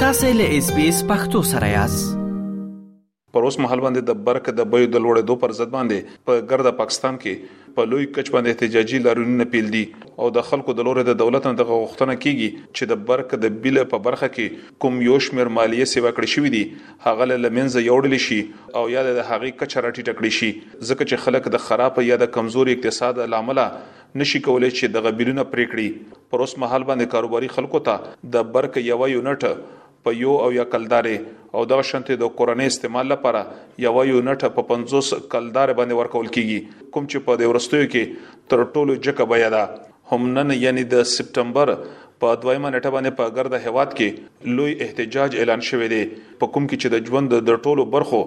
تاسو له اس بي اس پختو سره یاست پر اوس مهال باندې د برک د بیو د لوړېدو پر ضد باندې په ګرد پاکستان کې په لوی کچ باندې احتجاجي لارونونه پیل دي او د خلکو د لوري د دولت نه دغه غوښتنه کیږي چې د برک د بیل په برخه کې کوم یو شمیر مالیه سیوا کړې شوې دي هغه له لمنځه یوړل شي او یا د هغې کچه راټیټه کړې شي ځکه چې خلک د خراب یا د کمزوري اقتصاد لامل نشي کولای چې دغه بیلونه پرې کړي. پر اوس مهال باندې کاروباري خلکو ته د برق یوه یونټ په یو اویا کلدارې او دغه شانتې د کورنۍ استعمال لپاره یوه یونټ په پنځوس کلدارې باندې ورکول کیږي کوم چې په دې وروستیو کې تر ټولو جکه بیه ده. هم نن یعنې د سپټمبر په دویمه نیټه باندې په ګرده هیواد کې لوی احتجاج اعلان شوی دی په کوم کې چې د ژوند د ټولو برخو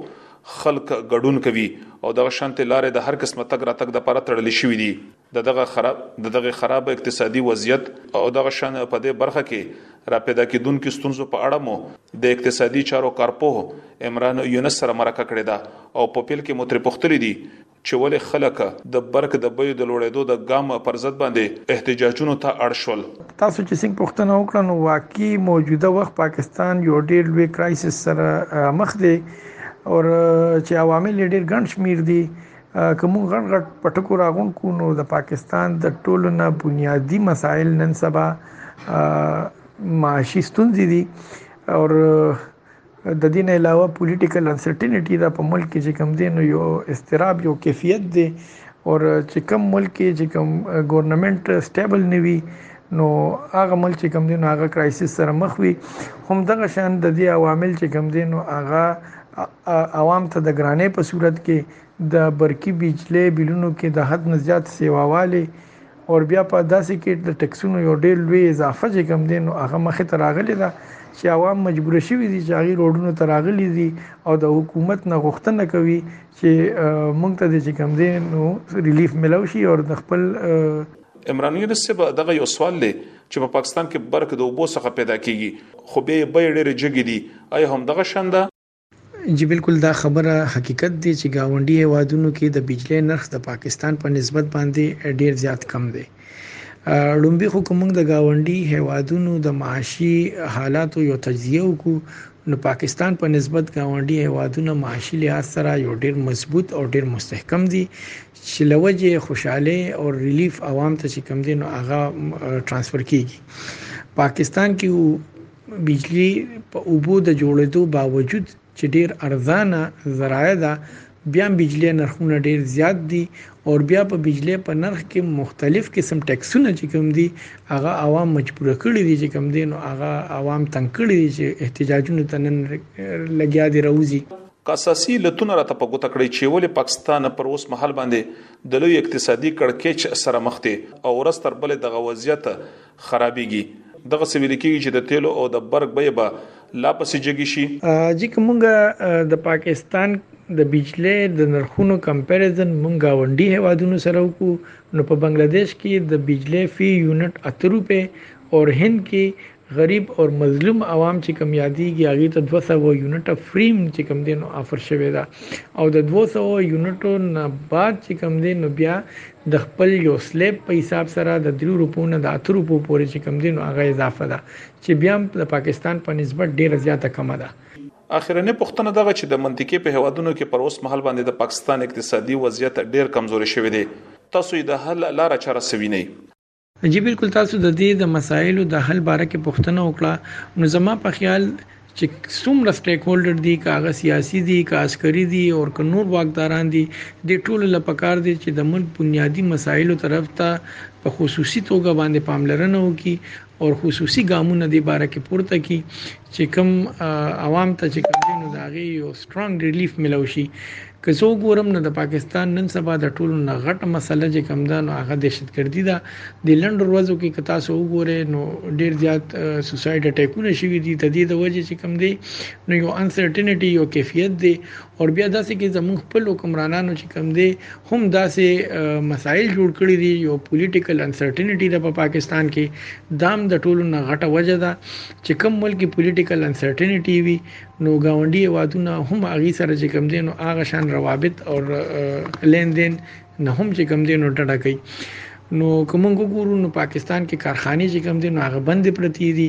خلک ګډون کوي او دغه شانتې لارې د هر قسمه تګ راتګ لپاره تړل شوې دي. د دغه خراب د دغه خراب اقتصادي وضعیت او دغه شان په دې برخه کې را پیدا کېدونکو ستونزو په اړه مو د اقتصادي چارو کارپوه عمران یونس سره مرکه کړې ده او په پیل کې مو ترې پوښتلي دي چې ولې خلک د برق د بیو د لوړیدو د ګام پر ضد باندې احتجاجونو ته اړ شول. تاسو چې څنګه پوښتنه وکړه نو واقعي موجوده وخت پاکستان یو ډیر لوی کرایسس سره مخ دی او چې عوامل یې ډیر ګڼ شمیر دي که موږ غټ غټ پټکو راغون کو نو د پاکستان د ټولو نه بنیادی مسایل نن سبا معاشي ستونزې دي او د دې نه علاوه پولیټیکل انسرټینټی دا په ملک کې چې کوم دی نو یو استراب یو کیفیت دی او چې کوم ملک کې چې کوم ګورنمنت سټیبل نه وي نو هغه ملک چې کم دین هغه کرایسیس سره مخ وي هم دغه شان د دې عوامل چې کم دین هغه عوام ته د ګرانې په صورت کې د برقي بجلی بلونو کې د حد نه زیات سیواواله او بیا په داسې کې د ټکسونو یو ډیر لوی اضافه چې کم دي نو هغه مخې ته راغلی ده چې عوام مجبور شوي دي چې هغه روډونو ته راغلي دي او د حکومت نه غوښتنه کوي چې موږ ته د چې کم دي نو ریلیف ملو شي او د خپل عمران یونس صاحب دغه یو سوال لې چې په پاکستان کې برق د اوبو څخه پیدا کیږي خو به به ډېر جګې دي آیا هم دغه شنده جی بلکل دا خبره حقیقت دی چې ګاونډي هیوادونو کې د بجلی نرخ د پاکستان په نسبت باندې ډیر زیات کم دی لومبي خو کومنګ د ګاونډي هیوادونو د معاشي حالاتو یو تجزیه وکړو نو پاکستان په نسبت ګاونډي هیوادونه معاشي لحاظ سره یو ډیر مضبوط او ډیر مستحکم دي چې لوجه خوشاله او ریلیف عوام ته چې کم دي نو هغه ترانسفر کیږي پاکستان کې بجلی په اوبو د جوړېدو باوجود چې ډیر ارزانه ذرایع ده بیا هم بجلی نرخونه ډیر زیات دي او بیا په بجلی په نرخ کې مختلف قسم ټکسونه چې کوم دي هغه عوام مجبور کړي دي چې کوم دي نو هغه عوام تنګ کړي دي چې احتجاجونه تنن لګیا دي روزي قصاصي لتون راته په ګوته کړی چې ولې پاکستان پر اوس محل باندې د لوی اقتصادي کړکېچ سره مخ دی او ورستر بل دغه وضعیت خرابیږي دغسې ویل کیږي چې د تیلو او د برق بیې به لا پسې جګې شي. جی که مونږ د پاکستان د بجلې د نرخونو کمپریزن مونږ ګاونډي هیوادونو سره وکړو نو په بنګلادیش کې د بجلې فی یونټ اته روپې او هند کې غریب او مظلوم عوام چې کوم یادیږي هغه ته دوه سوه یونټ فریم چې کوم دی نو آفر شوی ده او د دوه سوه یونټو نه بعد چې کوم دی نو بیا د خپل یو سلیب په حساب سره د دریو روپو نه د اته روپو پورې چې کوم دی نو هغه اضافه ده چې بیا هم د پاکستان په نسبت ډیره زیاته کمه ده. اخرنۍ پوښتنه دغه چې د منطقې په هیوادونو کې پر اوس مهال باندې د پاکستان اقتصادي وضعیت ډیر کمزوری شوی دی تاسو یې د حل لاره چاره څه وینئ؟ جی بالکل تاسو د دې د مسایلو د حل باره کې پوښتنه وکړه نو زما په خیال چې څومره سټیک هولډر دي کاغه سیاسي دي کا عسکري دي او ک نور واکداران دي د ټولو لپاره دي چې د ملک بنیادی مسایلو طرف ته په خصوصي توګه باندې پاملرنه وکړي او خصوصي ګامونه د باره کې پورته کړي چې کوم عوام ته چې کوم نو دا غي یو سترونګ ریلیف ملو شي که زه وګورم نو د پاکستان نن سبا د ټولو نه غټه مسله چې کوم ده نو هغه دهشتګردي ده د لند ورځو کې که تاسو وګورئ نو ډیر زیات سوساید اٹیکونه شوي دي د دې د وجې چې کوم دي نو یو انسرټینټي یو کیفیت دی او بیا داسې کې زموږ خپل حکمرانانو چې کم دی هم داسې مسایل جوړ کړی دي یو پولیټیکل انسرټینټی د په پاکستان کې دام د ټولو نه غټه وجه ده چې کم ملک پولیټیکل انسرټینټی وي نو گاونډي وادونه هم اغي سره چې کم دي نو اغه شان روابط او لین دین نه هم چې کم دي نو ټټه کوي نو کوم ګورو نو پاکستان کې کارخانه چې کم دي نو هغه بند پرتی دي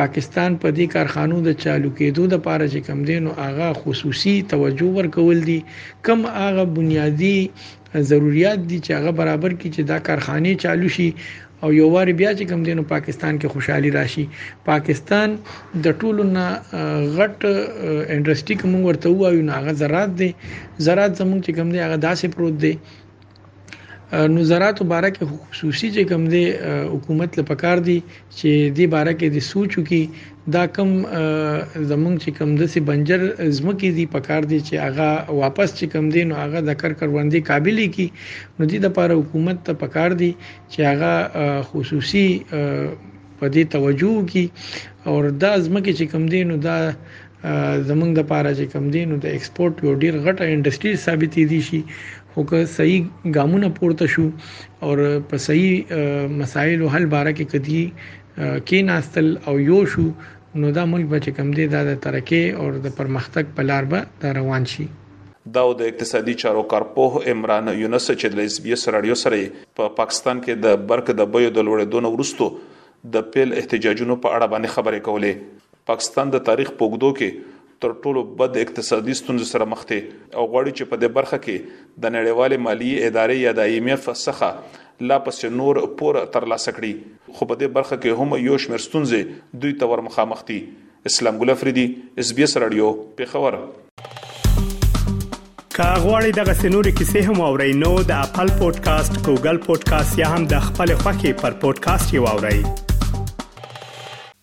پاکستان په دې کارخانو د چالو کېدو لپاره چې کم دی نو هغه خصوصي توجه ورکول دي کم هغه بنیادي ضرورت دي چې هغه برابر کړي چې دا کارخانه چالو شي او یو وار بیا چې کم دینو پاکستان کې خوشحالي راشي پاکستان د ټولو نه غټ انډستری کوم ورته وایو نه هغه زراعت دی زراعت زموږ چې کم دی هغه داسې پروت دی نو زراتو باره کې خصوصي چې کوم دی حکومت له پکار دی چې دی باره کې د سوچو کې دا کم زمونږ چې کم د سي بنجر زمکه دي پکار دي چې هغه واپس چې کم دي نو هغه د کر کروندې قابل کی نو دي د لپاره حکومت ته پکار دي چې هغه خصوصي په دې توجه کی او دا زمکه چې کم دي نو دا زمونږ د پاره چې کم دی نو د ایکسپورت یو ډیر غټه انډستری ثابتې دي شي خو که صحیح ګامونه پورته شو او په صحیح مسایلو حل باره کې کدي کې ناستل او یو شو نو دا ملک به چې کم دی دا د ترقې او د پرمختګ په لار به روان شي دا د اقتصادي چارو کارپوه عمران یونس چې د اس بي اس رادیو سره په پاکستان کې د برق د بیو د لوړېدو نه ورستو د پیل احتجاجونو په اړه باندې خبرې کولې پاکستان د تاریخ په اوږدو کې تر ټولو بد اقتصادي ستونزو سره مخ دی او غواړي چې په دې برخه کې د نړیوالې مالیي ادارې یا د آی ایم ایف څخه لا پسې نور پور ترلاسه کړي خو په دې برخه کې هم یو شمېر ستونزې دوی ته ورمخامخ دي اسلام ګل افریدي اس بي اس رادیو پیښور که غواړئ دغه سنوري کیسې هم او رینو د خپل پودکاسټ ګوګل پودکاسټ یا هم د خپل خاكي پر پودکاسټ یو اورئ